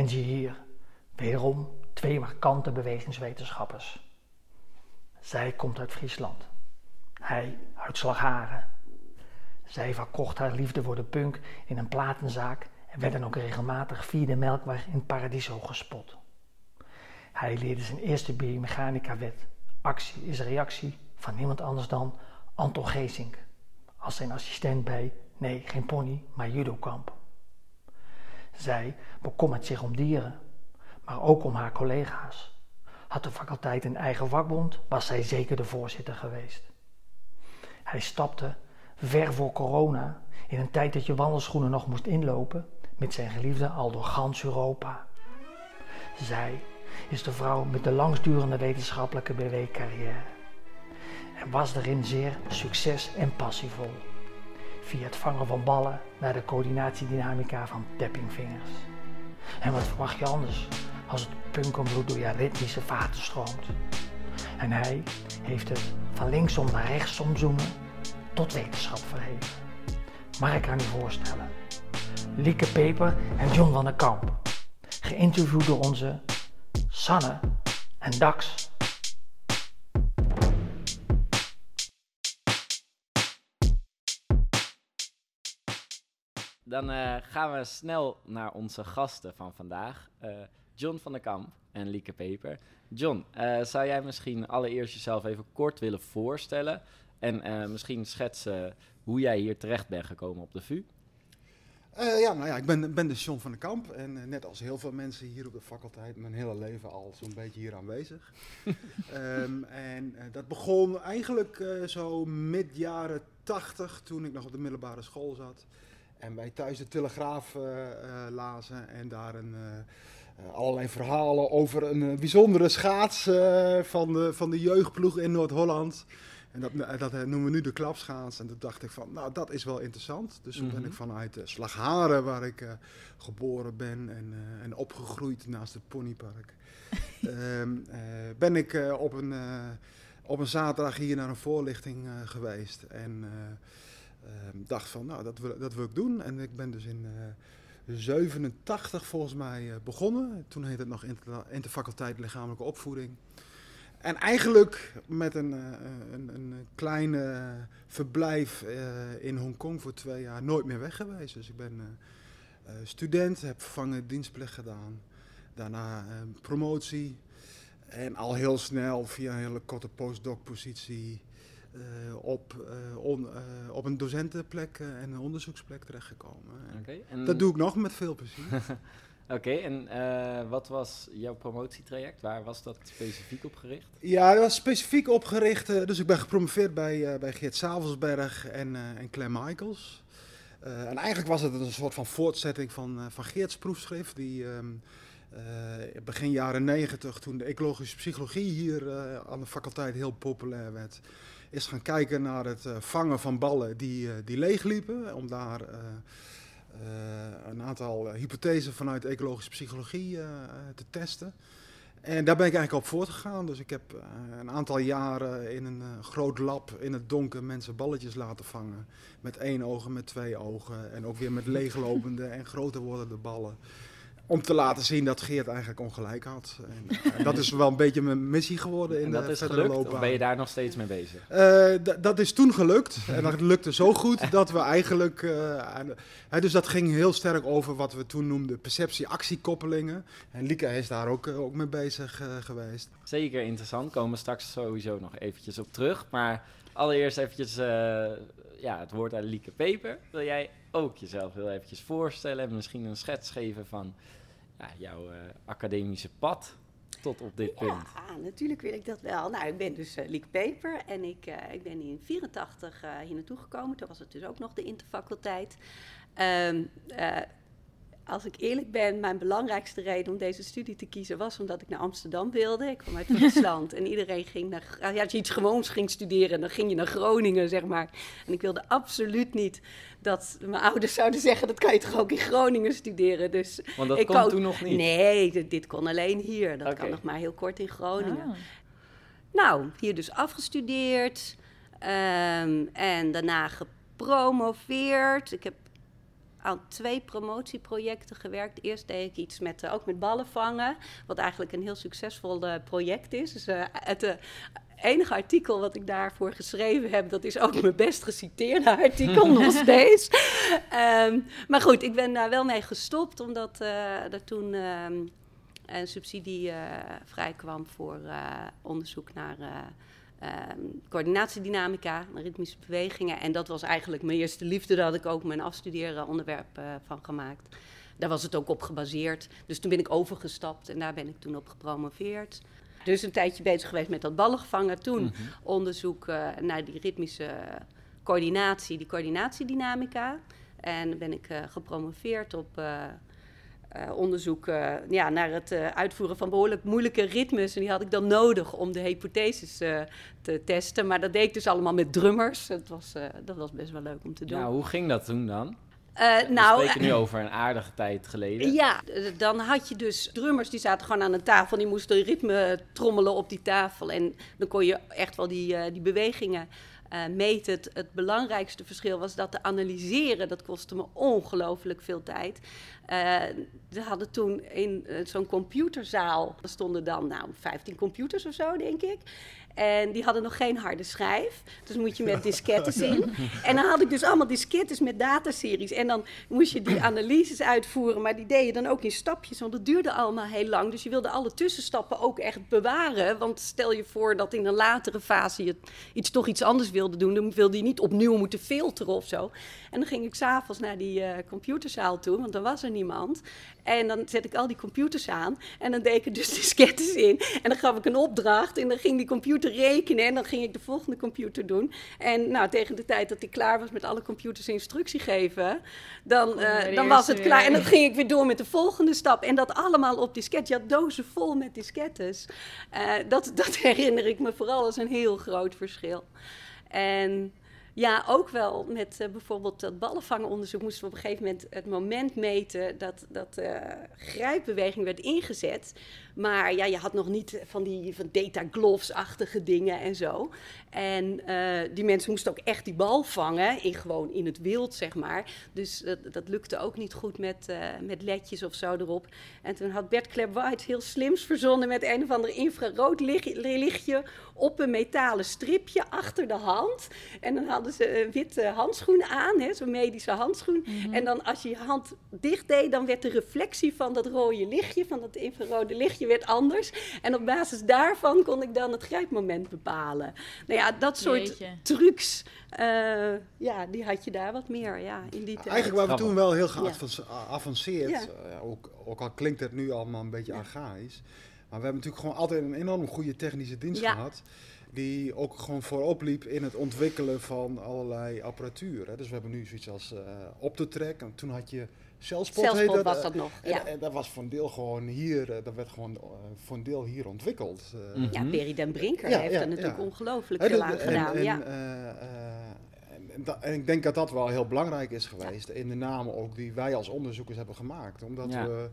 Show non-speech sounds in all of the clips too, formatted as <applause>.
En zie hier, wederom twee markante bewegingswetenschappers. Zij komt uit Friesland. Hij uit Slagharen. Zij verkocht haar liefde voor de punk in een platenzaak en werd dan ook regelmatig via de melkweg in Paradiso gespot. Hij leerde zijn eerste biomechanica wet. Actie is reactie van niemand anders dan Anton Geesink. Als zijn assistent bij, nee, geen pony, maar judokamp. Zij bekommert zich om dieren, maar ook om haar collega's. Had de faculteit een eigen vakbond, was zij zeker de voorzitter geweest. Hij stapte, ver voor corona, in een tijd dat je wandelschoenen nog moest inlopen, met zijn geliefde al door gans Europa. Zij is de vrouw met de langstdurende wetenschappelijke BW-carrière en was daarin zeer succes- en passievol. Via het vangen van ballen naar de coördinatiedynamica van tappingvingers. En wat verwacht je anders als het punkenbloed door je ritmische vaten stroomt? En hij heeft het van linksom naar rechtsom zoomen tot wetenschap verheven. Mag ik haar nu voorstellen? Lieke Peper en John van der Kamp. Geïnterviewd door onze Sanne en Dax. Dan eh, gaan we snel naar onze gasten van vandaag. Eh, John van der Kamp en Lieke Peper. John, eh, zou jij misschien allereerst jezelf even kort willen voorstellen? En misschien schetsen hoe jij hier terecht bent gekomen op de VU? ja, nou ja, ik ben, ben dus John van der Kamp. En net als heel veel mensen hier op de faculteit, mijn hele leven al zo'n beetje hier aanwezig. <laughs> Ehm, en dat begon eigenlijk zo mid jaren tachtig, toen ik nog op de middelbare school zat. En wij thuis de Telegraaf uh, lazen en daar een, uh, allerlei verhalen over een bijzondere schaats van, de, van de jeugdploeg in Noord-Holland. En dat, dat noemen we nu de klapschaats. En toen dacht ik van, nou dat is wel interessant. Dus toen ben ik mhm. vanuit Slagharen, waar ik geboren ben en, en opgegroeid naast het ponypark. <laughs> Ehm, ben ik op, een, op een zaterdag hier naar een voorlichting geweest. En dacht van, nou, dat wil, dat wil ik doen. En ik ben dus in uh, 87 volgens mij uh, begonnen. Toen heette het nog inter, interfaculteit lichamelijke opvoeding. En eigenlijk met een, uh, een, een kleine verblijf in Hongkong voor twee jaar nooit meer weg geweest. Dus ik ben student, heb vervangen dienstplicht gedaan. Daarna promotie. En al heel snel via een hele korte postdoc positie uh, op, uh, on, uh, op een docentenplek en een onderzoeksplek terechtgekomen. Okay, en... Dat doe ik nog met veel plezier. <laughs> Oké, okay, en wat was jouw promotietraject? Waar was dat specifiek op gericht? Ja, dat was specifiek opgericht. dus ik ben gepromoveerd bij, bij Geert Savelsberg en, en Claire Michaels. en eigenlijk was het een soort van voortzetting van, van Geert's proefschrift. Die um, begin jaren negentig, toen de ecologische psychologie hier aan de faculteit heel populair werd is gaan kijken naar het eh, vangen van ballen die, uh, die leegliepen. Om daar eh, een aantal hypothesen vanuit ecologische psychologie te testen. En daar ben ik eigenlijk op voortgegaan. Dus ik heb een aantal jaren in een groot lab in het donker mensen balletjes laten vangen. Met één oog en met twee ogen. En ook weer met <laughs> leeglopende en groter wordende ballen om te laten zien dat Geert eigenlijk ongelijk had. En, en <laughs> dat is wel een beetje mijn missie geworden in en dat de is gelukt, Of ben je daar nog steeds mee bezig? Uh, dat is toen gelukt. En dat lukte zo goed dat we eigenlijk... Uh, dus dat ging heel sterk over wat we toen noemden perceptie-actiekoppelingen. En Lieke is daar ook, uh, ook mee bezig geweest. Zeker interessant. Komen we straks sowieso nog eventjes op terug. Maar allereerst eventjes ja, het woord aan Lieke Peper. Wil jij ook jezelf heel eventjes voorstellen en misschien een schets geven van ja, jouw uh, academische pad tot op dit punt? Ja, natuurlijk wil ik dat wel. Nou, ik ben dus uh, Liek Peper en ik, uh, ik ben in 84 hier naartoe gekomen. Toen was het dus ook nog de interfaculteit. Um, als ik eerlijk ben, mijn belangrijkste reden om deze studie te kiezen was omdat ik naar Amsterdam wilde. Ik kwam uit <laughs> Friesland en iedereen ging naar. Ja, als je iets gewoons ging studeren, dan ging je naar Groningen, zeg maar. En ik wilde absoluut niet dat mijn ouders zouden zeggen: dat kan je toch ook in Groningen studeren. Dus Want dat ik kon toen nog niet? Nee, dit, kon alleen hier. Dat kan nog maar heel kort in Groningen. Ah. Nou, hier dus afgestudeerd um, en daarna gepromoveerd. Ik heb aan twee promotieprojecten gewerkt. Eerst deed ik iets met, eh, ook met ballen vangen, wat eigenlijk een heel succesvol eh, project is. Dus eh, het enige artikel wat ik daarvoor geschreven heb, dat is ook mijn best geciteerde <laughs> artikel <laughs> nog steeds. Ehm, maar goed, ik ben daar wel mee gestopt, omdat eh, er toen ehm, een subsidie vrijkwam voor onderzoek naar eh, ehm, coördinatiedynamica, ritmische bewegingen. En dat was eigenlijk mijn eerste liefde, daar had ik ook mijn afstuderen onderwerp eh, van gemaakt. Daar was het ook op gebaseerd. Dus toen ben ik overgestapt en daar ben ik toen op gepromoveerd. Dus een tijdje bezig geweest met dat ballen vangen. Toen Mhm. onderzoek eh, naar die ritmische coördinatie, die coördinatiedynamica. En dan ben ik eh, gepromoveerd op eh, onderzoek eh, ja, naar het eh, uitvoeren van behoorlijk moeilijke ritmes. En die had ik dan nodig om de hypotheses te testen. Maar dat deed ik dus allemaal met drummers. Het was, dat was best wel leuk om te doen. Ja, hoe ging dat toen dan? Eh, We nou, spreken nu over een aardige tijd geleden. ja, dan had je dus drummers die zaten gewoon aan een tafel. Die moesten ritme trommelen op die tafel. En dan kon je echt wel die, die bewegingen eh, meten. Het, het belangrijkste verschil was dat te analyseren, dat kostte me ongelooflijk veel tijd. Eh, we hadden toen in eh, zo'n computerzaal, er stonden dan nou 15 computers of zo, denk ik. En die hadden nog geen harde schijf. Dus moet je met diskettes in. En dan had ik dus allemaal diskettes met dataseries. En dan moest je die analyses uitvoeren. Maar die deed je dan ook in stapjes. Want dat duurde allemaal heel lang. Dus je wilde alle tussenstappen ook echt bewaren. Want stel je voor dat in een latere fase je iets, toch iets anders wilde doen. Dan wilde je niet opnieuw moeten filteren of zo. En dan ging ik s'avonds naar die eh, computerzaal toe. Want dan was er niemand. En dan zet ik al die computers aan. En dan deed ik er dus <laughs> diskettes in. En dan gaf ik een opdracht. En dan ging die computer rekenen. En dan ging ik de volgende computer doen. En nou, tegen de tijd dat ik klaar was met alle computers instructie geven. Dan, eh, dan was het klaar. En dan ging ik weer door met de volgende stap. En dat allemaal op disket. Je had dozen vol met diskettes. Eh, dat, dat <laughs> herinner ik me vooral als een heel groot verschil. En ja, ook wel met eh, bijvoorbeeld dat ballenvangenonderzoek moesten we op een gegeven moment het moment meten dat, dat eh, grijpbeweging werd ingezet. Maar ja, je had nog niet van die van data gloves-achtige dingen en zo. En eh, die mensen moesten ook echt die bal vangen, in, gewoon in het wild, zeg maar. Dus dat, dat lukte ook niet goed met, eh, met ledjes of zo erop. En toen had Bert Claire-White heel slims verzonnen met een of ander infrarood lich- lichtje op een metalen stripje achter de hand. En dan hadden ze een witte handschoen aan, hè, zo'n medische handschoen. En dan als je je hand dicht deed, dan werd de reflectie van dat rode lichtje, van dat infrarode lichtje, werd anders. En op basis daarvan kon ik dan het grijpmoment bepalen. Nou ja, dat soort Jeetje. trucs, eh, ja, die had je daar wat meer, ja, in die tijd. Eigenlijk waren we toen wel heel Ja. geavanceerd. Ja. Eh, ja, ook, ook al klinkt het nu allemaal een beetje archaïs. Maar we hebben natuurlijk gewoon altijd een enorm goede technische dienst Ja. gehad. Die ook gewoon voorop liep in het ontwikkelen van allerlei apparatuur. Hè. Dus we hebben nu zoiets als eh Optotrack. En toen had je Cellspot. heet Zelfspot dat. was Eh, dat nog, En, ja. en dat was voor een deel gewoon hier, eh, dat werd gewoon eh, voor een deel hier ontwikkeld. Eh, Mhm. Ja, Berry den Brinker Ja, heeft ja, er natuurlijk ongelooflijk veel aan gedaan. en, ja. en, en ik denk dat dat wel heel belangrijk is geweest in de namen ook die wij als onderzoekers hebben gemaakt. Omdat Ja. we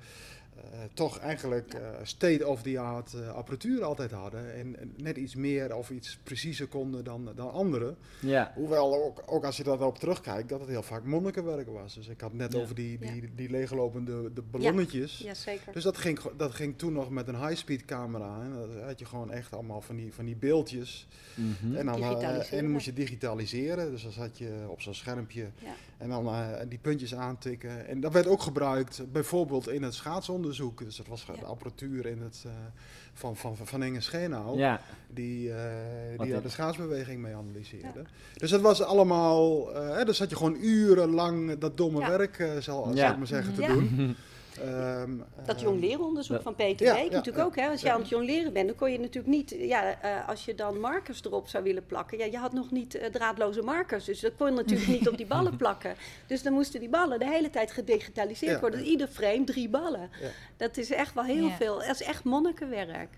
toch eigenlijk eh, state-of-the-art eh, apparatuur altijd hadden. En, net iets meer of iets preciezer konden dan, dan anderen. Ja. Hoewel ook, ook als je daarop terugkijkt, dat het heel vaak monnikenwerk was. Dus ik had net Ja. over die, Ja. die, die leeglopende de ballonnetjes. ja, zeker. Dus dat ging, dat ging toen nog met een high-speed camera. En dan had je gewoon echt allemaal van die, van die beeldjes. Mhm. En dan, eh, en dan moest je digitaliseren. Dus dan zat je op zo'n schermpje Ja. en dan eh, die puntjes aantikken. En dat werd ook gebruikt bijvoorbeeld in het Dus dat was de apparatuur in het, eh, van, van, van, van Inge Schenau. Ja. Die, eh, die daar de schaatsbeweging mee analyseerde. Dus dat was allemaal... eh hè, dus zat je gewoon urenlang dat domme Ja. werk, eh, zal, Ja. zal ik maar zeggen, te Ja. doen. <laughs> Ehm, Dat ehm, jong lerenonderzoek dat- van Peter Ja, Beek ja, natuurlijk ja. ook. Hè? Als je Ja. aan het jong leren bent, dan kon je natuurlijk niet... Ja, eh, als je dan markers erop zou willen plakken... Ja, je had nog niet eh, draadloze markers. Dus dat kon je natuurlijk niet op die ballen <laughs> plakken. Dus dan moesten die ballen de hele tijd gedigitaliseerd Ja. worden. Ieder frame drie ballen. Ja. Dat is echt wel heel Ja. veel... Dat is echt monnikenwerk.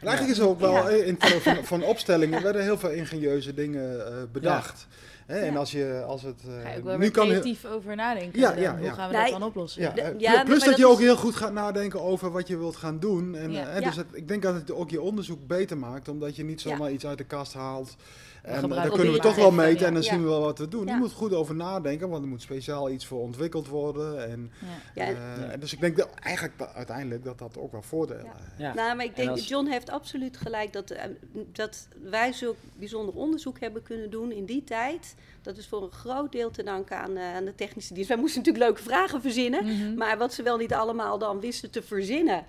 En eigenlijk is er ook wel, eh, in termen van, van opstellingen werden heel veel ingenieuze dingen eh, bedacht. Hè? En Ja. als, je, als het... eh, Ga je ook wel nu kan creatief over nadenken. Ja, dan ja, Hoe gaan we Nee, dat dan oplossen? Ja, De- eh, ja, plus dat je ook is- heel goed gaat nadenken over wat je wilt gaan doen. En, Ja. eh, hè, Ja. Dus het- ik denk dat het ook je onderzoek beter maakt, omdat je niet zomaar iets uit de kast haalt. En dan kunnen we toch wel meten en dan zien we wel wat we doen. Je moet goed over nadenken, want er moet speciaal iets voor ontwikkeld worden. En, Ja. Ja, eh, dus ik denk dat eigenlijk uiteindelijk dat dat ook wel voordelen Ja. heeft. Ja. Nou, maar ik En denk, als- John heeft absoluut gelijk dat, eh, dat wij zulk bijzonder onderzoek hebben kunnen doen in die tijd. Dat is voor een groot deel te danken aan, eh, aan de technische dienst. Wij moesten natuurlijk leuke vragen verzinnen, Mhm. maar wat ze wel niet allemaal dan wisten te verzinnen.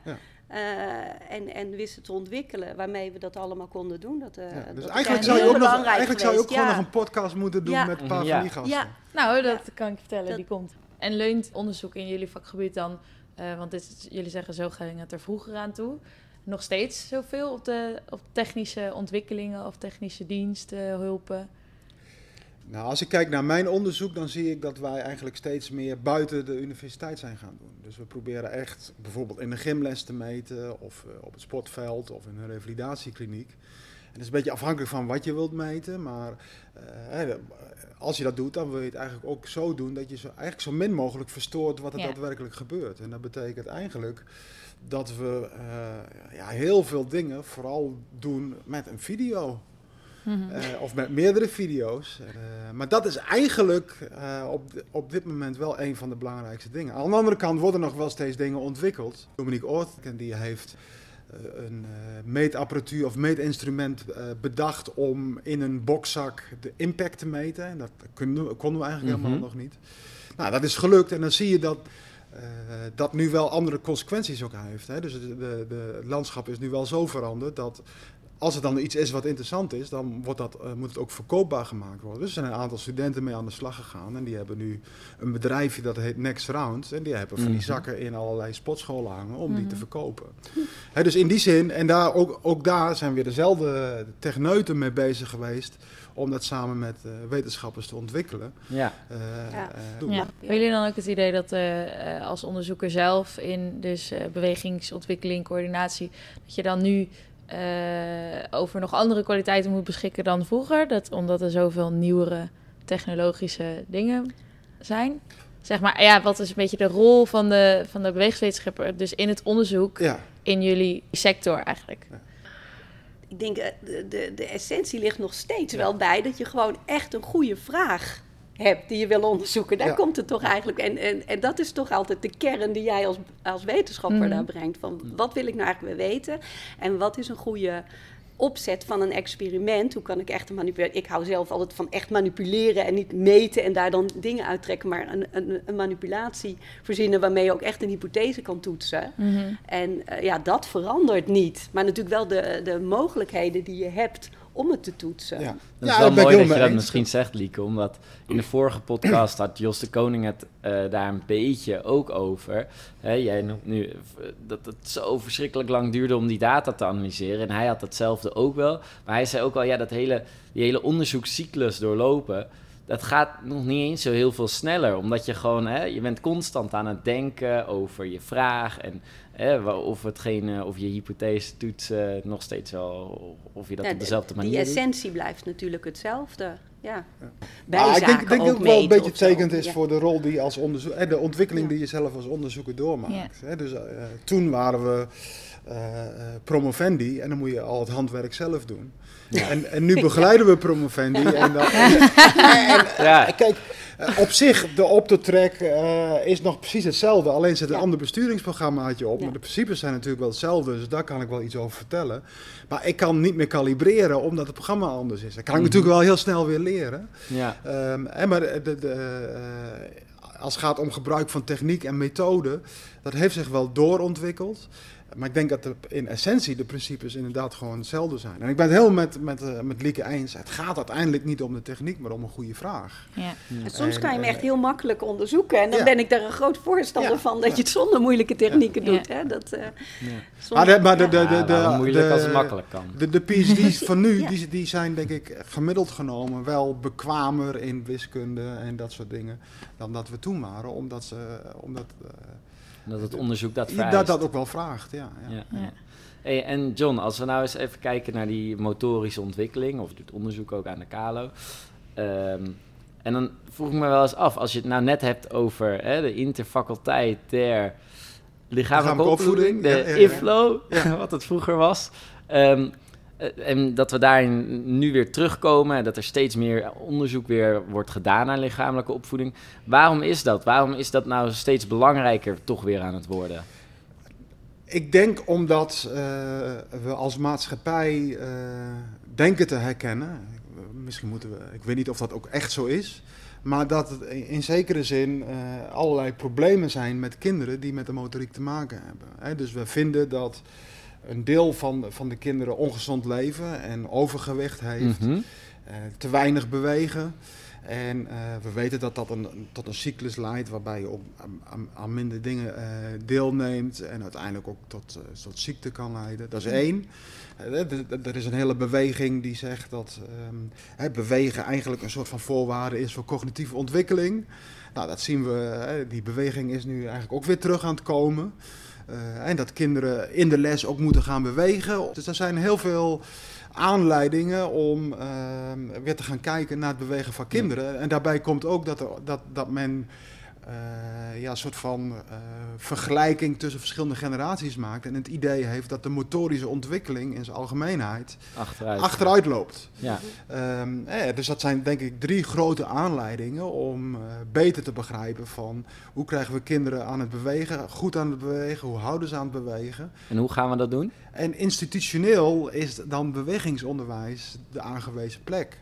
Eh, en, en wisten te ontwikkelen, waarmee we dat allemaal konden doen. Dat, eh, Ja, dus eigenlijk zou je ook, nog, eigenlijk zou je ook gewoon nog een podcast moeten doen Ja. met een paar Ja. van die gasten. Ja. Nou, dat Ja. kan ik vertellen, Dat- die komt. En leunt onderzoek in jullie vakgebied dan, eh, want dit is, jullie zeggen zo ging het er vroeger aan toe, nog steeds zoveel op de op technische ontwikkelingen of technische diensten, hulpen? Nou, als ik kijk naar mijn onderzoek, dan zie ik dat wij eigenlijk steeds meer buiten de universiteit zijn gaan doen. Dus we proberen echt bijvoorbeeld in een gymles te meten, of eh, op het sportveld, of in een revalidatiekliniek. En dat is een beetje afhankelijk van wat je wilt meten, maar eh, hè, als je dat doet, dan wil je het eigenlijk ook zo doen dat je zo, eigenlijk zo min mogelijk verstoort wat er Ja. daadwerkelijk gebeurt. En dat betekent eigenlijk dat we eh, ja, heel veel dingen vooral doen met een video. Mhm. Eh, of met meerdere video's. Eh, maar dat is eigenlijk eh, op, op dit moment wel een van de belangrijkste dingen. Aan de andere kant worden nog wel steeds dingen ontwikkeld. Dominique Oort, die heeft een meetapparatuur of meetinstrument bedacht om in een bokzak de impact te meten. En dat konden we, konden we eigenlijk Mhm. helemaal nog niet. Nou, dat is gelukt en dan zie je dat dat nu wel andere consequenties ook heeft. Hè? Dus de, de, de, het landschap is nu wel zo veranderd dat als het dan iets is wat interessant is, dan wordt dat, eh, moet het ook verkoopbaar gemaakt worden. Dus er zijn een aantal studenten mee aan de slag gegaan. En die hebben nu een bedrijfje dat heet Next Round. En die hebben van die Mhm. zakken in allerlei sportscholen hangen om die te Mhm. verkopen. Hè, dus in die zin, en daar, ook, ook daar zijn weer dezelfde techneuten mee bezig geweest. Om dat samen met eh, wetenschappers te ontwikkelen. Ja. Eh, Ja. doen. Ja. Hebben jullie dan ook het idee dat als onderzoeker zelf in dus eh, bewegingsontwikkeling, coördinatie, dat je dan nu eh, over nog andere kwaliteiten moet beschikken dan vroeger? Dat, omdat er zoveel nieuwere technologische dingen zijn? Zeg maar, ja, wat is een beetje de rol van de, van de bewegingswetenschapper dus in het onderzoek Ja, in jullie sector eigenlijk? Ik denk, eh, de, de, de essentie ligt nog steeds wel bij dat je gewoon echt een goede vraag hebt die je wil onderzoeken. Daar Ja. komt het toch eigenlijk. En, en, en dat is toch altijd de kern die jij als, als wetenschapper Mhm. daar brengt. Van wat wil ik nou eigenlijk weer weten? En wat is een goede opzet van een experiment? Hoe kan ik echt manipuleren? Ik hou zelf altijd van echt manipuleren en niet meten en daar dan dingen uittrekken, maar een, een, een manipulatie verzinnen waarmee je ook echt een hypothese kan toetsen. Mhm. En eh, ja, dat verandert niet. Maar natuurlijk wel de, de mogelijkheden die je hebt om het te toetsen. ja. Dat Ja, is wel mooi dat je dat eens. misschien zegt, Lieke. Omdat in de vorige podcast had Jos de Koning het eh, daar een beetje ook over. Hè, jij noemt nu dat het zo verschrikkelijk lang duurde om die data te analyseren. En hij had datzelfde ook wel. Maar hij zei ook al, ja, dat hele, die hele onderzoekscyclus doorlopen... Dat gaat nog niet eens zo heel veel sneller. Omdat je gewoon, hè, je bent constant aan het denken over je vraag. En hè, of, hetgene, of je hypothese toetsen nog steeds wel... Of je dat Ja, op de- dezelfde manier Die doet. essentie blijft natuurlijk hetzelfde. Ja. Ja. Bij Maar ik denk, ook ook wel een beetje tekend is Ja. voor de rol die je als onderzoek, eh, de ontwikkeling Ja. die je zelf als onderzoeker doormaakt. Hè, dus eh, toen waren we promovendi en dan moet je al het handwerk zelf doen. Ja. En, en nu begeleiden we promovendi. <laughs> En, dan, en, Ja. kijk, eh, op zich, de Optotrack eh is nog precies hetzelfde. Alleen zit een Ja. ander besturingsprogrammaatje op. Ja. Maar de principes zijn natuurlijk wel hetzelfde. Dus daar kan ik wel iets over vertellen. Maar ik kan niet meer kalibreren omdat het programma anders is. Dat kan ik Mhm. natuurlijk wel heel snel weer leren. Ja. Ehm, en maar de, de, de, eh, als het gaat om gebruik van techniek en methode, dat heeft zich wel doorontwikkeld. Maar ik denk dat de, in essentie de principes inderdaad gewoon hetzelfde zijn. En ik ben het heel met, met, eh, met Lieke eens. Het gaat uiteindelijk niet om de techniek, maar om een goede vraag. Ja. En soms kan je hem eh, echt heel makkelijk onderzoeken. En dan ja. ben ik daar een groot voorstander Ja, van dat ja. je het zonder moeilijke technieken Ja. doet. Hè? Dat, eh, Ja. Maar de, maar de, de, de, de, moeilijk de- als het makkelijk kan. De, de PhD's van nu, Ja. die, die zijn denk ik gemiddeld genomen wel bekwamer in wiskunde en dat soort dingen dan dat we toen waren. Omdat, ze, omdat eh, Dat het onderzoek dat dat, vereist. dat ook wel vraagt. Ja, ja. Ja. Ja. Hey, en John, als we nou eens even kijken naar die motorische ontwikkeling, of het onderzoek ook aan de Kalo. ehm, En dan vroeg ik me wel eens af, als je het nou net hebt over hè, de interfaculteit der lichamelijke opvoeding, opvoeding, de ja, ja, ja. IFLO, Ja. <laughs> wat het vroeger was. Ehm, eh, en dat we daarin nu weer terugkomen, en dat er steeds meer onderzoek weer wordt gedaan naar lichamelijke opvoeding. Waarom is dat? Waarom is dat nou steeds belangrijker toch weer aan het worden? Ik denk omdat eh, we als maatschappij eh, denken te herkennen. Misschien moeten we, ik weet niet of dat ook echt zo is. Maar dat in zekere zin eh, allerlei problemen zijn met kinderen die met de motoriek te maken hebben. Dus we vinden dat een deel van, van de kinderen ongezond leven en overgewicht heeft. Mhm. eh, te weinig bewegen. En eh, we weten dat dat een, tot een cyclus leidt waarbij je op, aan, minder dingen eh, deelneemt en uiteindelijk ook tot, tot ziekte kan leiden. Dat is één. D- d- Er is een hele beweging die zegt dat ehm, hè, bewegen eigenlijk een soort van voorwaarde is voor cognitieve ontwikkeling. Nou, dat zien we, hè, die beweging is nu eigenlijk ook weer terug aan het komen. Eh, en dat kinderen in de les ook moeten gaan bewegen. Dus er zijn heel veel aanleidingen om ehm, weer te gaan kijken naar het bewegen van kinderen. En daarbij komt ook dat, er, dat, dat men eh, ja, een soort van eh, vergelijking tussen verschillende generaties maakt. En het idee heeft dat de motorische ontwikkeling in zijn algemeenheid Achteruit. achteruit loopt. Ja. Ehm, eh, dus dat zijn denk ik drie grote aanleidingen om beter te begrijpen van hoe krijgen we kinderen aan het bewegen, goed aan het bewegen, hoe houden ze aan het bewegen. En hoe gaan we dat doen? En institutioneel is dan bewegingsonderwijs de aangewezen plek.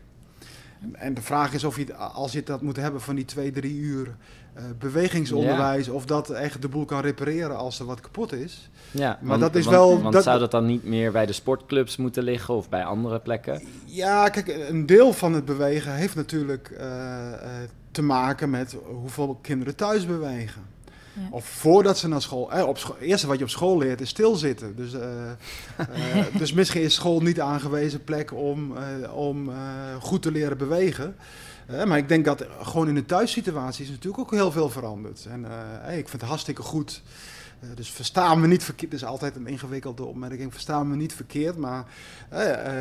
En de vraag is of je, als je dat moet hebben van die twee, drie uur eh, bewegingsonderwijs, of dat echt de boel kan repareren als er wat kapot is. Ja, Maar dat is wel- Want dat- zou dat dan niet meer bij de sportclubs moeten liggen of bij andere plekken? Ja, kijk, een deel van het bewegen heeft natuurlijk eh, eh, te maken met hoeveel kinderen thuis bewegen. Ja. Of voordat ze naar school. Eh, op school. Het eerste wat je op school leert is stilzitten. Dus, eh, eh, <laughs> dus misschien is school niet de aangewezen plek om, eh, om goed te leren bewegen. Maar ik denk dat gewoon in de thuissituatie is natuurlijk ook heel veel veranderd. En hey, ik vind het hartstikke goed. Dus verstaan me niet verkeerd. Dat is altijd een ingewikkelde opmerking. Verstaan me niet verkeerd. Maar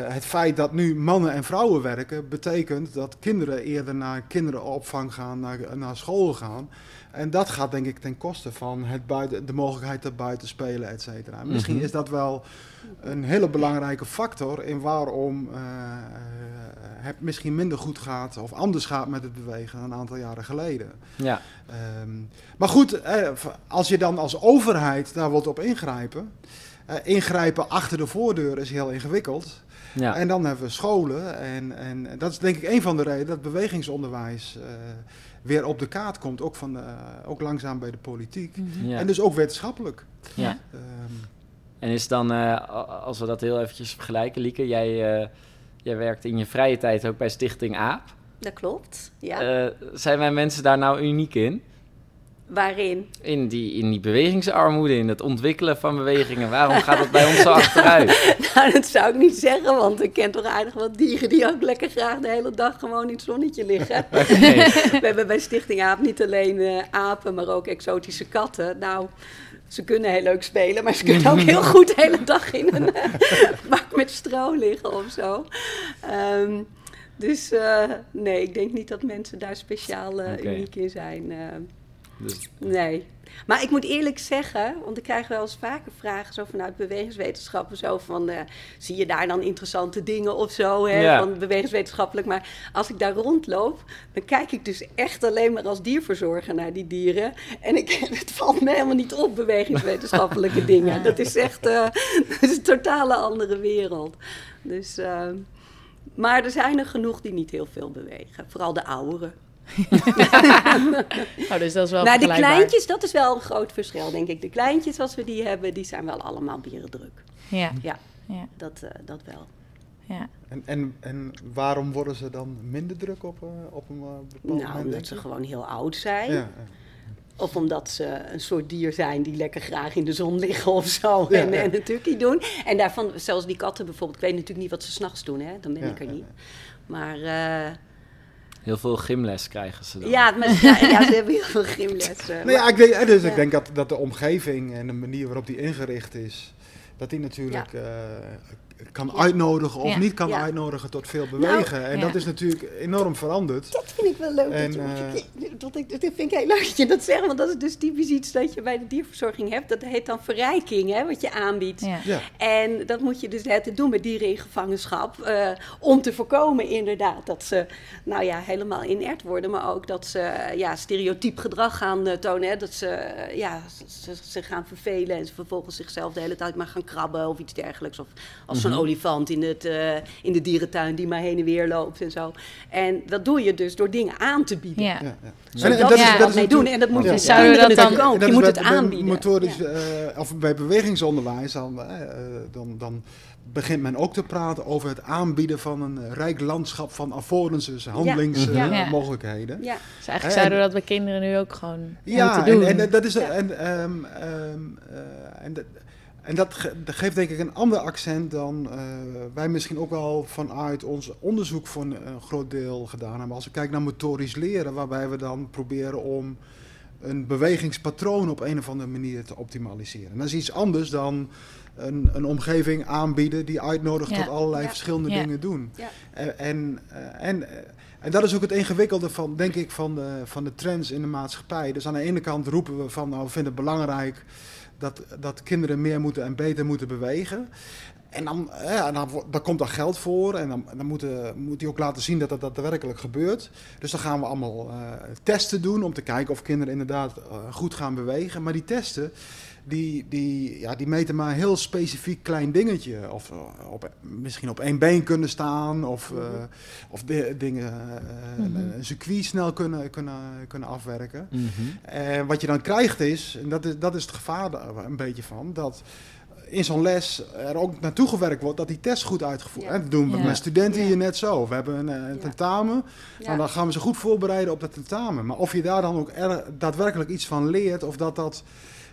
het feit dat nu mannen en vrouwen werken, betekent dat kinderen eerder naar kinderenopvang gaan, naar, naar school gaan. En dat gaat denk ik ten koste van het buiten, de mogelijkheid te buiten spelen, et cetera. En Misschien Mhm. is dat wel een hele belangrijke factor in waarom eh, het misschien minder goed gaat of anders gaat met het bewegen dan een aantal jaren geleden. Ja, Ehm, maar goed, eh, als je dan als overheid daar wilt op ingrijpen, eh, ingrijpen achter de voordeur is heel ingewikkeld. ja. En dan hebben we scholen. En, en dat is denk ik een van de redenen dat bewegingsonderwijs eh, weer op de kaart komt. Ook, van de, ook langzaam bij de politiek. ja. En dus ook wetenschappelijk. ja. Ehm, En is dan, eh, als we dat heel eventjes vergelijken, Lieke, jij, eh, jij werkt in je vrije tijd ook bij Stichting AAP. Dat klopt, ja. Eh, zijn wij mensen daar nou uniek in? Waarin? In die, in die bewegingsarmoede, in het ontwikkelen van bewegingen. Waarom gaat dat bij ons zo achteruit? <laughs> Nou, dat zou ik niet zeggen, want ik ken toch aardig wat dieren die ook lekker graag de hele dag gewoon in het zonnetje liggen. <laughs> We hebben bij Stichting Aap niet alleen eh, apen, maar ook exotische katten. Nou, ze kunnen heel leuk spelen, maar ze kunnen ook heel goed de hele dag in een eh, bak met stro liggen of zo. Ehm, dus eh, nee, ik denk niet dat mensen daar speciaal uniek in zijn. Dus, Nee. Maar ik moet eerlijk zeggen, want ik krijg wel eens vaker vragen zo vanuit bewegingswetenschappen, zo van, eh, zie je daar dan interessante dingen of zo, hè, Ja. van bewegingswetenschappelijk. Maar als ik daar rondloop, dan kijk ik dus echt alleen maar als dierverzorger naar die dieren. En ik, het valt me helemaal niet op, bewegingswetenschappelijke <laughs> dingen. Dat is echt <laughs> dat is een totale andere wereld. Dus, eh, maar er zijn er genoeg die niet heel veel bewegen, vooral de ouderen. <laughs> Oh, dus dat is wel Nou, de kleintjes, dat is wel een groot verschil, denk ik. De kleintjes, als we die hebben, die zijn wel allemaal bierendruk. Ja, Ja, ja, dat, eh, dat wel. ja. en, en, en waarom worden ze dan minder druk op, eh, op een eh, bepaald Nou, moment? omdat ze gewoon heel oud zijn. Ja, ja. Of omdat ze een soort dier zijn die lekker graag in de zon liggen of zo. Ja, en, ja. en een tukkie doen. En daarvan, zelfs die katten bijvoorbeeld. Ik weet natuurlijk niet wat ze s'nachts doen, hè. Dan ben Ja, ik er ja, niet. ja. Maar eh, heel veel gymles krijgen ze dan. ja, maar, ja, ja, ze hebben heel veel gymlessen. <laughs> Nou ja, ik denk, eh, dus Ja. ik denk dat, dat de omgeving en de manier waarop die ingericht is, dat die natuurlijk eh, kan Ja. uitnodigen of Ja. niet kan Ja. uitnodigen tot veel Nou, bewegen. en ja. dat is natuurlijk enorm veranderd. Dat vind ik wel leuk. En, dat, je, eh, dat, ik, dat vind ik heel leuk dat je dat zegt. Want dat is dus typisch iets dat je bij de dierverzorging hebt. Dat heet dan verrijking, hè, wat je aanbiedt. Ja. Ja. En dat moet je dus het doen met dieren in gevangenschap. eh, om te voorkomen inderdaad dat ze nou ja, helemaal inert worden. Maar ook dat ze eh, ja, stereotyp gedrag gaan tonen. Hè, dat ze ja, ze, ze gaan vervelen en ze vervolgens zichzelf de hele tijd maar gaan krabben of iets dergelijks. Of als zo'n olifant in, het, eh, in de dierentuin die maar heen en weer loopt en zo. En dat doe je dus door dingen aan te bieden. Ja. Ja, ja. Zodat En- en ze is- dat mee doen. En dat moet Ja. je kinderen dat dan- ook. dat Je moet bij- het bij aanbieden. Motorisch, Ja. eh, of bij bewegingsonderwijs, dan, eh, eh, dan, dan begint men ook te praten over het aanbieden van een rijk landschap van affordances, Ja. handelingsmogelijkheden. Ja. Dus eigenlijk En- zouden we dat bij kinderen nu ook gewoon Ja, moeten doen. en, en dat is Ja. en, ehm, ehm, eh, en, dat- en dat, ge- dat geeft denk ik een ander accent dan eh, wij misschien ook wel vanuit ons onderzoek voor een, een groot deel gedaan hebben. Als we kijken naar motorisch leren, waarbij we dan proberen om een bewegingspatroon op een of andere manier te optimaliseren. Dat is iets anders dan een, een omgeving aanbieden die uitnodigt Ja. tot allerlei Ja. verschillende Ja. dingen doen. Ja. En, en, eh, en, eh, en dat is ook het ingewikkelde van, denk ik, van de, van de trends in de maatschappij. Dus aan de ene kant roepen we van, nou, we vinden het belangrijk dat, dat kinderen meer moeten en beter moeten bewegen. En dan, dan, dan komt daar geld voor en dan, dan moeten, moet hij ook laten zien dat dat daadwerkelijk gebeurt. Dus dan gaan we allemaal eh, testen doen om te kijken of kinderen inderdaad eh, goed gaan bewegen. Maar die testen, die, die, ja, die meten maar een heel specifiek klein dingetje. Of eh, op, misschien op één been kunnen staan of, eh, of de, dingen, eh, Mhm. een circuit snel kunnen, kunnen, kunnen afwerken. Mhm. En wat je dan krijgt is, en dat is, dat is het gevaar daar een beetje van, dat in zo'n les er ook naartoe gewerkt wordt dat die test goed uitgevoerd wordt. En dat doen we Ja. met studenten Ja. hier net zo. We hebben een, tentamen, Ja. nou, dan gaan we ze goed voorbereiden op dat tentamen. Maar of je daar dan ook er, daadwerkelijk iets van leert, of dat dat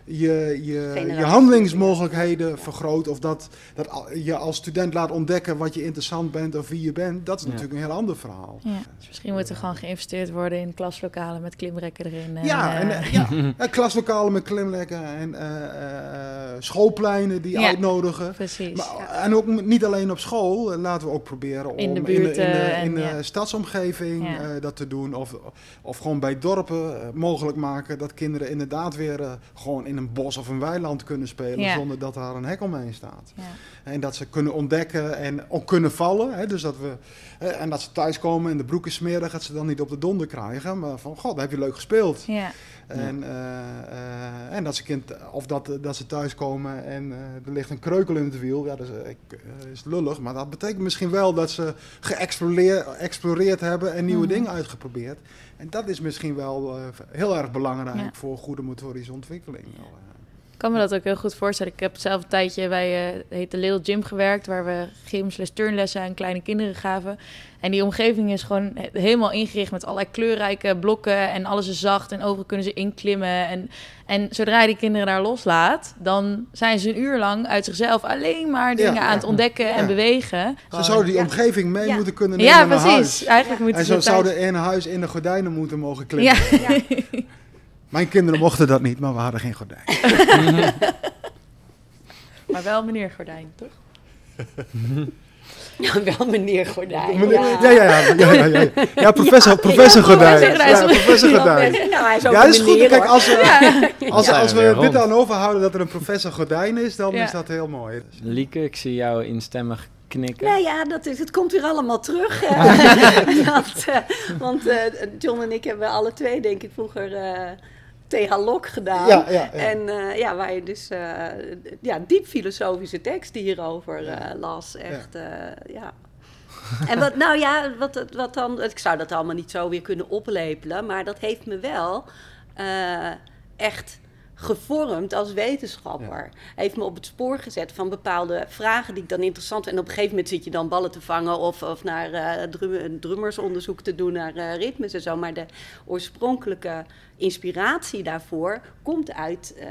je, je, je handelingsmogelijkheden vergroot, of dat, dat je als student laat ontdekken wat je interessant bent of wie je bent, dat is Ja. natuurlijk een heel ander verhaal. Ja. Dus misschien moet er gewoon geïnvesteerd worden in klaslokalen met klimrekken erin. En, Ja, en, eh, ja, <laughs> eh, klaslokalen met klimlekken en eh, schoolpleinen die Ja. uitnodigen. precies. Maar, en ook niet alleen op school, laten we ook proberen om In de in buurt, de, in de, in de stadsomgeving Ja. eh, dat te doen. Of, of gewoon bij dorpen mogelijk maken dat kinderen inderdaad weer gewoon in een bos of een weiland kunnen spelen Ja. zonder dat daar een hek omheen staat. ja. En dat ze kunnen ontdekken en ook kunnen vallen. Hè, dus dat we, en dat ze thuiskomen en de broek is smerig, dat ze dan niet op de donder krijgen. Maar van, god, heb je leuk gespeeld. Ja. En, eh, eh, en dat ze kind, of dat, dat ze thuiskomen en eh, er ligt een kreukel in het wiel. Ja, dat is, ik- eh, is lullig. Maar dat betekent misschien wel dat ze geëxploreerd hebben en nieuwe Mhm. dingen uitgeprobeerd. En dat is misschien wel heel erg belangrijk Ja. voor goede motorische ontwikkeling. Ik kan me dat ook heel goed voorstellen. Ik heb zelf een tijdje bij eh, het heet de Little Gym gewerkt, waar we gymles, turnlessen aan kleine kinderen gaven. En die omgeving is gewoon he- helemaal ingericht met allerlei kleurrijke blokken en alles is zacht en overal kunnen ze inklimmen. En, en zodra je die kinderen daar loslaat, dan zijn ze een uur lang uit zichzelf alleen maar dingen Ja, aan ja. het ontdekken en bewegen. Ze zouden die Ja. omgeving mee Ja. moeten kunnen nemen Ja, naar precies. huis. Eigenlijk moeten En ze zo thuis- zouden in huis in de gordijnen moeten mogen klimmen. <laughs> Ja. Ja. Mijn kinderen mochten dat niet, maar we hadden geen gordijn. <laughs> Maar wel meneer Gordijn, toch? Ja, wel meneer Gordijn. Meneer- Ja, ja, ja. ja, ja, ja. ja professor, professor Ja, Gordijn. professor Gordijn. Ja, professor Gordijn. Nou, hij is ook Ja, is goed. Kijk, als we, als, Ja, als we dit dan overhouden dat er een professor Gordijn is, dan Ja. is dat heel mooi. Lieke, ik zie jou instemmig knikken. Nou ja, dat is, het komt weer allemaal terug. <laughs> <laughs> dat, eh, want eh, John en ik hebben alle twee, denk ik, vroeger eh TH Lok gedaan. Ja, ja, ja. En eh, ja, waar je dus eh, ja, diep filosofische teksten hierover eh, las. Echt, ja. En wat, nou ja, wat, wat dan, ik zou dat allemaal niet zo weer kunnen oplepelen, maar dat heeft me wel echt gevormd als wetenschapper. Heeft me op het spoor gezet van bepaalde vragen die ik dan interessant vind. En op een gegeven moment zit je dan ballen te vangen of, of naar eh, drum, drummersonderzoek te doen naar eh, ritmes en zo. Maar de oorspronkelijke inspiratie daarvoor komt uit eh,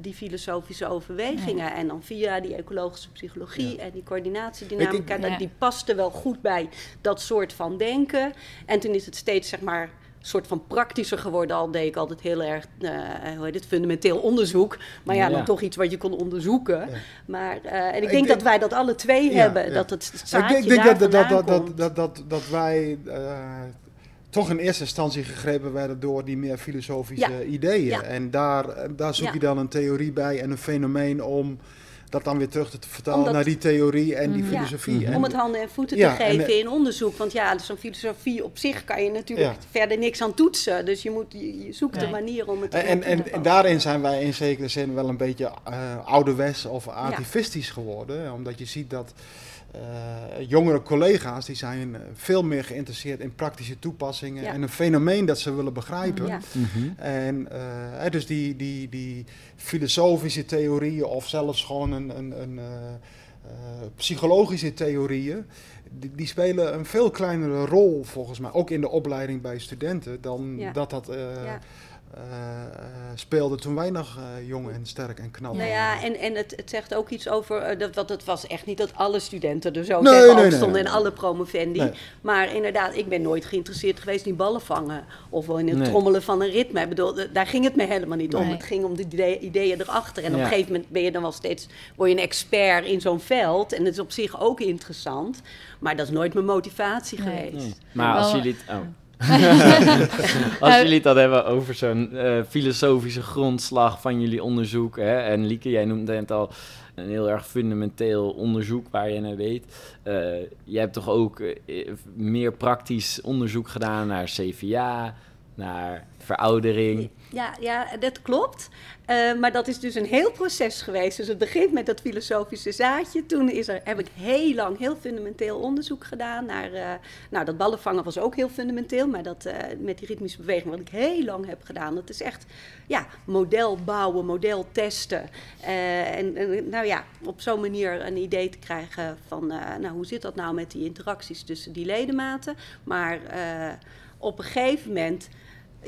die filosofische overwegingen. En dan via die ecologische psychologie en die coördinatiedynamica. Ik- dat. Die paste wel goed bij dat soort van denken. En toen is het steeds, zeg maar, soort van praktischer geworden. Al deed ik altijd heel erg, eh, hoe heet het, fundamenteel onderzoek. Maar ja, Ja. dan toch iets wat je kon onderzoeken. Ja. Maar, eh, en ik Ik denk denk- dat wij dat alle twee hebben. Dat het Ik zaadje ik denk dat, dat, dat, dat, dat, dat, dat wij eh, toch in eerste instantie gegrepen werden door die meer filosofische ideeën. En daar, daar zoek je dan een theorie bij en een fenomeen om dat dan weer terug te vertalen Omdat- naar die theorie en die. Ja. filosofie. Mhm. En- Om het handen en voeten Ja, te en, geven eh, in onderzoek. Want ja, zo'n filosofie op zich kan je natuurlijk Ja. verder niks aan toetsen. Dus je, moet, je, je zoekt Nee. een manier om het En, te en, en, toepassen. daarin zijn wij in zekere zin wel een beetje eh ouderwets of artifistisch geworden. Omdat je ziet dat eh, jongere collega's die zijn eh, veel meer geïnteresseerd in praktische toepassingen Ja. en een fenomeen dat ze willen begrijpen. Ja. Mhm. En eh, hè, dus die, die, die filosofische theorieën of zelfs gewoon een, een, een, psychologische theorieën, die, die spelen een veel kleinere rol volgens mij, ook in de opleiding bij studenten, dan Ja. dat dat eh, eh, speelde toen wij nog eh, jong en sterk en knap Nou ja, en, en het, het zegt ook iets over, dat, want het was echt niet dat alle studenten er zo Nee, nee, nee, stonden nee, en nee. alle promovendi. Nee. Maar inderdaad, ik ben nooit geïnteresseerd geweest in ballen vangen of wel in het Nee. trommelen van een ritme. Ik bedoel, daar ging het me helemaal niet om. Het ging om de idee- ideeën erachter. En op een gegeven moment ben je dan wel steeds, word je een expert in zo'n veld. En het is op zich ook interessant. Maar dat is nooit mijn motivatie Nee. geweest. Nee. Maar als jullie oh. <laughs> als jullie het dan hebben over zo'n eh, filosofische grondslag van jullie onderzoek, hè, en Lieke, jij noemde het al een heel erg fundamenteel onderzoek waar je naar weet. Eh je hebt toch ook eh, meer praktisch onderzoek gedaan naar CVA, naar veroudering. Ja, ja, dat klopt. Eh, maar dat is dus een heel proces geweest. Dus het begint met dat filosofische zaadje. Toen is er, heb ik heel lang heel fundamenteel onderzoek gedaan. Naar, eh, nou, dat ballenvangen was ook heel fundamenteel. Maar dat eh, met die ritmische beweging, wat ik heel lang heb gedaan. Dat is echt ja, model bouwen, model testen. En, en, nou ja, op zo'n manier een idee te krijgen van... nou, hoe zit dat nou met die interacties tussen die ledematen? Maar op een gegeven moment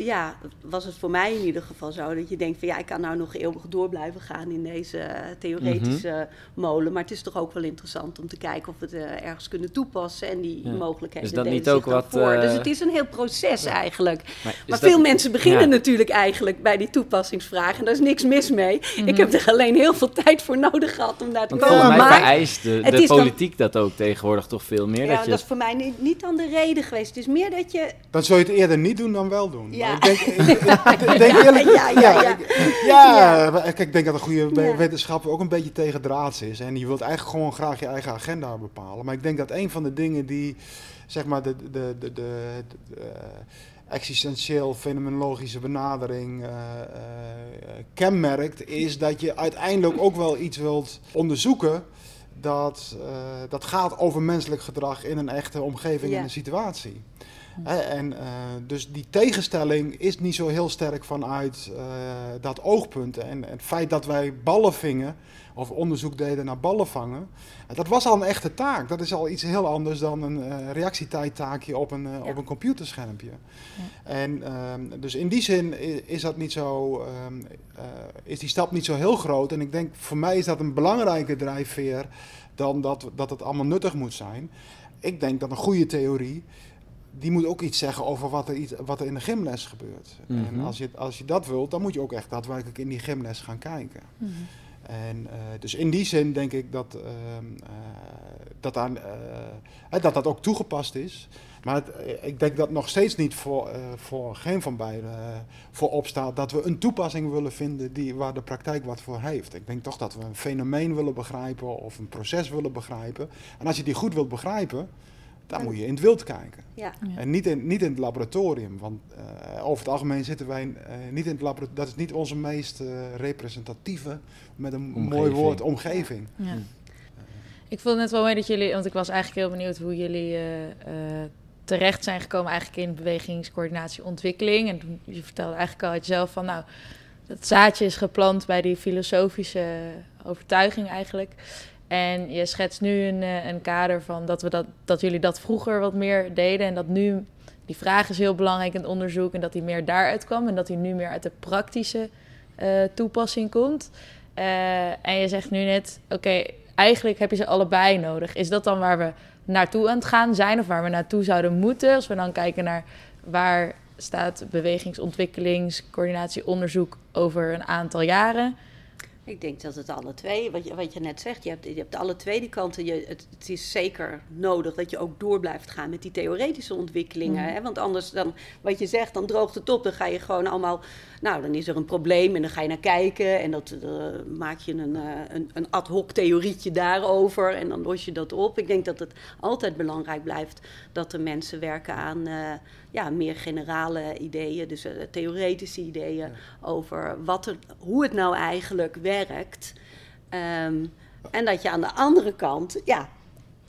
ja, was het voor mij in ieder geval zo dat je denkt van ja, ik kan nou nog eeuwig door blijven gaan in deze eh, theoretische molen. Maar het is toch ook wel interessant om te kijken of we het eh, ergens kunnen toepassen en die Ja. mogelijkheden Is dat niet zich ook wat, voor. eh, Dus het is een heel proces eigenlijk. Maar, dat- veel mensen beginnen Ja. natuurlijk eigenlijk bij die toepassingsvragen. En daar is niks mis mee. Mhm. Ik heb er alleen heel veel tijd voor nodig gehad om daar te Want komen. volgens mij maar vereist de, het de dan- politiek dat ook tegenwoordig toch veel meer. ja, dat je dat is voor mij niet, niet dan de reden geweest. Het is meer dat je Dan zou je het eerder niet doen dan wel doen. Ja. Maar Ik denk, ik, <laughs> ik denk eerlijk, Ja, ja, ja. ik- ja, maar kijk, ik denk dat een goede we- Ja. wetenschapper ook een beetje tegen draads is. En je wilt eigenlijk gewoon graag je eigen agenda bepalen. Maar ik denk dat een van de dingen die, zeg maar, de, de, de, de, eh, existentieel fenomenologische benadering eh, eh, kenmerkt, is dat je uiteindelijk ook wel iets wilt onderzoeken. Dat, dat gaat over menselijk gedrag in een echte omgeving Ja. en een situatie. En eh, dus die tegenstelling is niet zo heel sterk vanuit eh, dat oogpunt. En het feit dat wij ballen vingen, of onderzoek deden naar ballen vangen, eh, dat was al een echte taak. Dat is al iets heel anders dan een reactietijdtaakje op een, Ja. op een computerschermpje. En ehm, dus in die zin is dat niet zo, ehm, eh, is die stap niet zo heel groot. En ik denk voor mij is dat een belangrijke drijfveer dan dat, dat het allemaal nuttig moet zijn. Ik denk dat een goede theorie die moet ook iets zeggen over wat er, iets, wat er in de gymles gebeurt. En Mhm. als je, als je dat wilt, dan moet je ook echt daadwerkelijk in die gymles gaan kijken. Mhm. En eh, dus in die zin denk ik dat ehm, eh, dat, aan, eh, hè, dat dat ook toegepast is. Maar het, ik denk dat nog steeds niet voor, eh, voor geen van beiden voor opstaat dat we een toepassing willen vinden die, waar de praktijk wat voor heeft. Ik denk toch dat we een fenomeen willen begrijpen of een proces willen begrijpen. En als je die goed wilt begrijpen, dan moet je in het wild kijken. ja. En niet in, niet in het laboratorium. Want eh, over het algemeen zitten wij eh, niet in het laboratorium. Dat is niet onze meest eh, representatieve, met een mooi Omgeving. woord, omgeving. Ja. Ik vond het net wel mooi dat jullie, want ik was eigenlijk heel benieuwd hoe jullie eh, eh, terecht zijn gekomen eigenlijk in bewegingscoördinatie ontwikkeling. En toen, je vertelde eigenlijk al uit jezelf van, nou, dat zaadje is geplant bij die filosofische overtuiging eigenlijk. En je schetst nu een, eh, een kader van dat, we dat, dat jullie dat vroeger wat meer deden en dat nu die vraag is heel belangrijk in het onderzoek en dat die meer daaruit kwam en dat die nu meer uit de praktische eh, toepassing komt. Eh, en je zegt nu net, oké, eigenlijk heb je ze allebei nodig. Is dat dan waar we naartoe aan het gaan zijn of waar we naartoe zouden moeten? Als we dan kijken naar waar staat bewegingsontwikkelingscoördinatieonderzoek over een aantal jaren. Ik denk dat het alle twee, wat je, wat je net zegt, je hebt, je hebt alle twee die kanten. Je, het, het is zeker nodig dat je ook door blijft gaan met die theoretische ontwikkelingen. Mhm. Hè? Want anders dan, wat je zegt, dan droogt het op. Dan ga je gewoon allemaal, nou dan is er een probleem en dan ga je naar kijken. En dat, eh, maak je een, eh, een, een ad hoc theorietje daarover en dan los je dat op. Ik denk dat het altijd belangrijk blijft dat er mensen werken aan eh, ja, meer generale ideeën. Dus theoretische ideeën over wat er, hoe het nou eigenlijk werkt. Ehm, en dat je aan de andere kant, ja,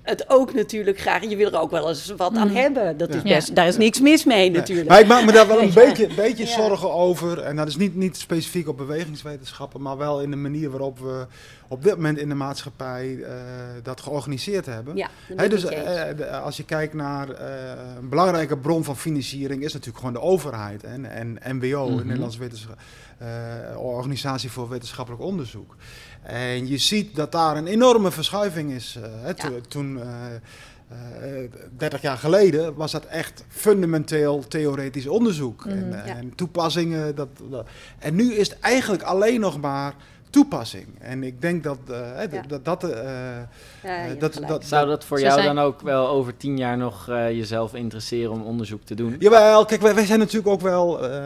het ook natuurlijk graag, je wil er ook wel eens wat aan Mhm. hebben. Dat is Ja. best, Daar is niks mis mee Nee. natuurlijk. Maar ik maak me daar wel een <laughs> Ja. beetje, beetje Ja. zorgen over. En dat is niet, niet specifiek op bewegingswetenschappen, maar wel in de manier waarop we op dit moment in de maatschappij eh, dat georganiseerd hebben. Ja, dus eh, de- als je kijkt naar eh, een belangrijke bron van financiering is natuurlijk gewoon de overheid en, en NWO, Mhm. de Nederlandse Wetenschap, eh, Organisatie voor Wetenschappelijk Onderzoek. En je ziet dat daar een enorme verschuiving is. eh, hè, to- Toen, eh, eh, 30 jaar geleden was dat echt fundamenteel theoretisch onderzoek en, Mhm. eh, Ja. en toepassingen. Dat, dat- En nu is het eigenlijk alleen nog maar toepassing. En ik denk dat eh, hè, Ja. dat, dat, eh, Ja, hebt dat, dat, Zou dat voor jou zijn- dan ook wel over tien jaar nog eh, jezelf interesseren om onderzoek te doen? Jawel, kijk, wij, wij zijn natuurlijk ook wel. eh,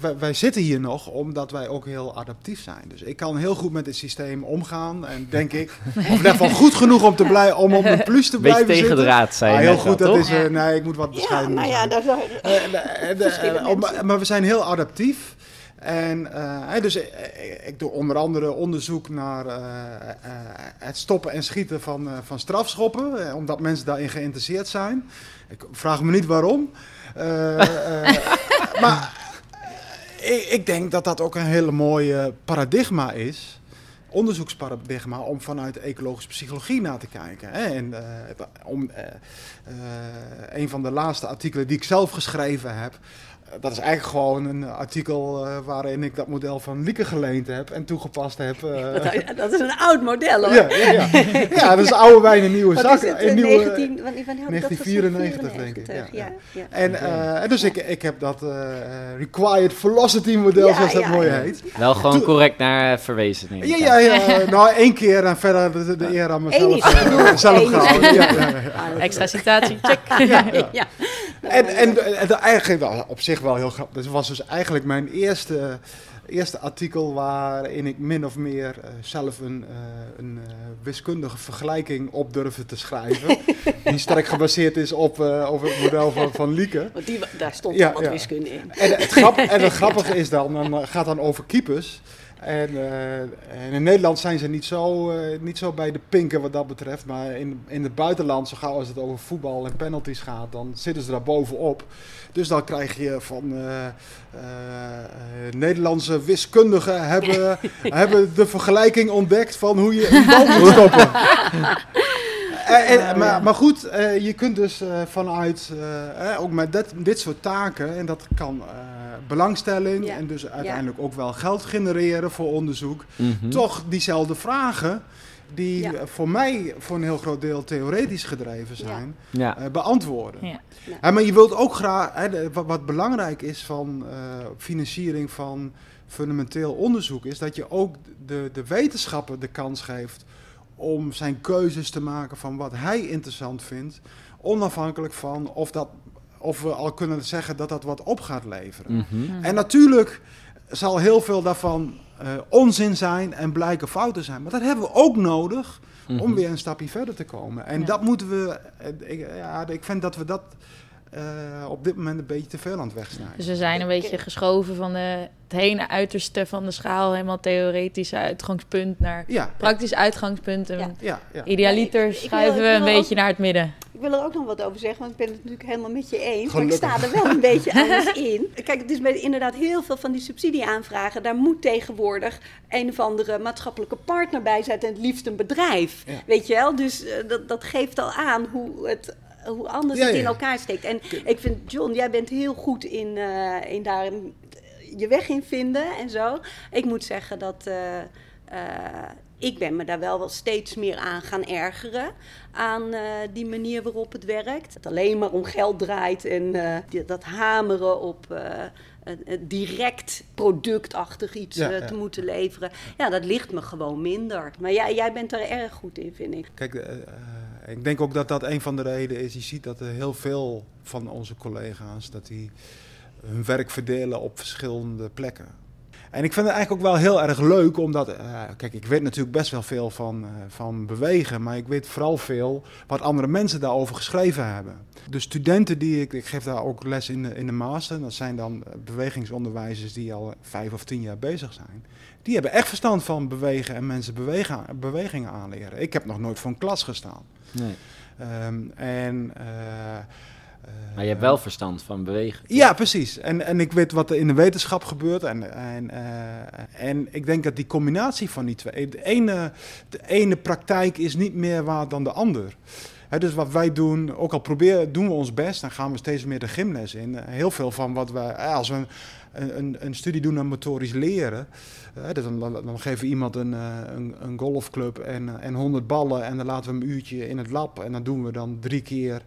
wij, wij zitten hier nog omdat wij ook heel adaptief zijn. Dus ik kan heel goed met het systeem omgaan. En denk ik, <laughs> of in ieder geval goed genoeg om, te blij, om op mijn plus te Beetje blijven tegen de zitten. draad zijn. Ah, heel goed, dat is. Ja. eh, nee, ik moet wat Ja, bescheiden nou ja, zijn. Eh, eh, eh, <laughs> eh, om- mensen. maar we zijn heel adaptief. En eh, dus eh, eh, ik doe onder andere onderzoek naar het stoppen en schieten van, van strafschoppen, omdat mensen daarin geïnteresseerd zijn. Ik vraag me niet waarom. <laughs> Maar ik, ik denk dat dat ook een hele mooie paradigma is. Onderzoeksparadigma om vanuit ecologische psychologie naar te kijken. Hè? En, om, een van de laatste artikelen die ik zelf geschreven heb, dat is eigenlijk gewoon een artikel eh, waarin ik dat model van Lieke geleend heb en toegepast heb. eh, <laughs> Dat is een oud model hoor. ja, ja, ja. <laughs> ja, dat is oude wijn in nieuwe Wat zak. is het? in nieuwe, 19, wanneer, wanneer had ik dat gezien? 1994 denk ik, 94, ja, Ja, ja. En, eh, en dus ik, ik heb dat eh, Required Velocity model, Ja, zoals dat ja, mooi heet. Wel gewoon Toen- correct naar eh, verwezen. ik Ja, ja, ja. nou één keer en verder de, de eer aan mezelf, Eén eh, zelf gehouden. <laughs> Ja, ja, ja. Ah, Extra citatie, check. ja. En, en, en eigenlijk wel, op zich wel heel grappig. Dat was dus eigenlijk mijn eerste, eerste artikel waarin ik min of meer eh, zelf een, eh, een eh, wiskundige vergelijking op durfde te schrijven. <laughs> die sterk gebaseerd is op, op het model van, van Lieke. <laughs> Want die, daar stond Ja, wat ja. wiskunde in. En het, grap, en het <laughs> grappige is dan, dan gaat dan over keepers. En, eh, en in Nederland zijn ze niet zo, eh, niet zo bij de pinken wat dat betreft. Maar in, in het buitenland, zo gauw als het over voetbal en penalties gaat, dan zitten ze daar bovenop. Dus dan krijg je van eh, Nederlandse wiskundigen hebben, <laughs> hebben de vergelijking ontdekt van hoe je een bal <laughs> moet stoppen. En, en- maar, maar goed, je kunt dus vanuit, ook met dit, dit soort taken, en dat kan belangstelling Ja. en dus uiteindelijk ook wel geld genereren voor onderzoek, Mhm. toch diezelfde vragen, die Ja. eh, voor mij voor een heel groot deel theoretisch gedreven zijn, Ja. eh, beantwoorden. Ja. Maar je wilt ook graag, hè, de- wat, wat belangrijk is van eh, financiering van fundamenteel onderzoek, is dat je ook de, de wetenschapper de kans geeft om zijn keuzes te maken van wat hij interessant vindt, onafhankelijk van of, dat, of we al kunnen zeggen dat dat wat op gaat leveren. Mhm. En natuurlijk zal heel veel daarvan eh, onzin zijn en blijken fouten zijn. Maar dat hebben we ook nodig om Mhm. weer een stapje verder te komen. En Ja. dat moeten we. eh, Ik, ja, ik vind dat we dat eh, op dit moment een beetje te veel aan het wegsnijden. Dus we zijn een beetje geschoven van de, het ene uiterste van de schaal, helemaal theoretisch uitgangspunt, naar Ja, praktisch uitgangspunt. En Ja. ja, ja. idealiter Ja, ik- ik wil- schuiven we een beetje ook- naar het midden. Ik wil er ook nog wat over zeggen, want ik ben het natuurlijk helemaal met je eens. Gelukkig. Maar ik sta er wel een beetje <laughs> anders in. Kijk, het is bij inderdaad heel veel van die subsidieaanvragen. Daar moet tegenwoordig een of andere maatschappelijke partner bij zijn. En het liefst een bedrijf. Ja. Weet je wel? Dus eh, dat, dat geeft al aan hoe het. Hoe anders Ja, het ja. in elkaar steekt. En ik vind, John, jij bent heel goed in, eh, in daar je weg in vinden en zo. Ik moet zeggen dat eh, ik ben me daar wel, wel steeds meer aan gaan ergeren. Aan die manier waarop het werkt. Het alleen maar om geld draait en dat hameren op een, direct productachtig iets eh, te moeten leveren. Ja, dat ligt me gewoon minder. Maar jij, jij bent er erg goed in, vind ik. Kijk, uh, ik denk ook dat dat een van de redenen is. Je ziet dat er heel veel van onze collega's dat die hun werk verdelen op verschillende plekken. En ik vind het eigenlijk ook wel heel erg leuk, omdat, uh, kijk, ik weet natuurlijk best wel veel van, uh, van bewegen, maar ik weet vooral veel wat andere mensen daarover geschreven hebben. De studenten die ik, ik geef daar ook les in de, in de master, dat zijn dan bewegingsonderwijzers die al vijf of tien jaar bezig zijn. Die hebben echt verstand van bewegen en mensen bewegen, bewegingen aanleren. Ik heb nog nooit voor een klas gestaan. Nee. Um, en... Uh, maar je hebt wel verstand van bewegen. Ja, precies. En, en ik weet wat er in de wetenschap gebeurt. En, en, uh, en ik denk dat die combinatie van die twee. De ene, de ene praktijk is niet meer waar dan de ander. Dus wat wij doen, ook al proberen, doen we ons best, dan gaan we steeds meer de gymles in. Heel veel van wat wij, eh, als we een, een, een studie doen aan motorisch leren, dan, dan, dan, geven we iemand een, een, een golfclub en, en 100 ballen en dan laten we hem een uurtje in het lab en dan doen we dan drie keer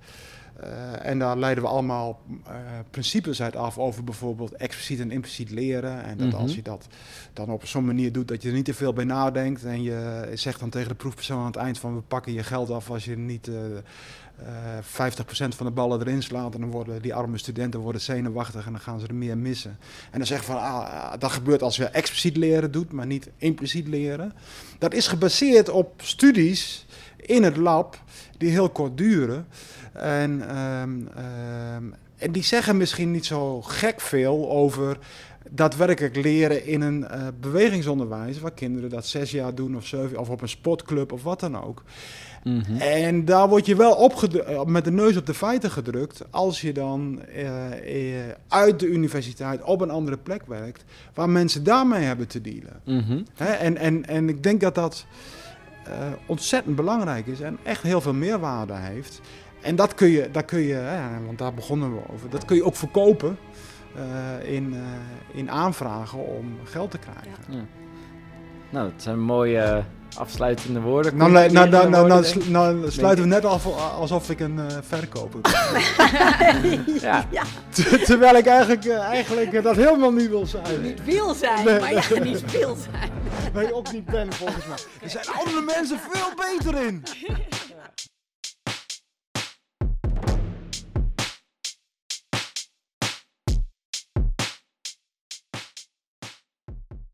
uh, en daar leiden we allemaal uh, principes uit af over bijvoorbeeld expliciet en impliciet leren. En dat mm -hmm. als je dat dan op zo'n manier doet dat je er niet te veel bij nadenkt. En je zegt dan tegen de proefpersoon aan het eind van we pakken je geld af als je niet uh, 50% van de ballen erin slaat. En dan worden die arme studenten worden zenuwachtig en dan gaan ze er meer missen. En dan zeggen van ah, dat gebeurt als je expliciet leren doet, maar niet impliciet leren. Dat is gebaseerd op studies in het lab die heel kort duren. En, um, um, en die zeggen misschien niet zo gek veel over daadwerkelijk leren in een uh, bewegingsonderwijs, waar kinderen dat zes jaar doen of zeven, of op een sportclub of wat dan ook. Mm -hmm. En daar word je wel met de neus op de feiten gedrukt als je dan uh, uh, uit de universiteit op een andere plek werkt, waar mensen daarmee hebben te dealen. Mm -hmm. Hè? En, en, en ik denk dat dat ontzettend belangrijk is en echt heel veel meerwaarde heeft. En dat kun je, dat kun je hè, want daar begonnen we over, dat kun je ook verkopen uh, in, uh, in aanvragen om geld te krijgen. Ja. Ja. Nou, dat zijn mooie afsluitende woorden. Nou, nou, nou, nou, nou, nou, nou sluiten we net af alsof ik een uh, verkoper ben. <laughs> ja. ja. Terwijl ik eigenlijk, uh, eigenlijk dat helemaal niet wil zijn. Niet wil zijn, nee, maar ja, niet wil zijn. Nee, ook niet ben volgens mij. Er zijn andere mensen veel beter in. <laughs>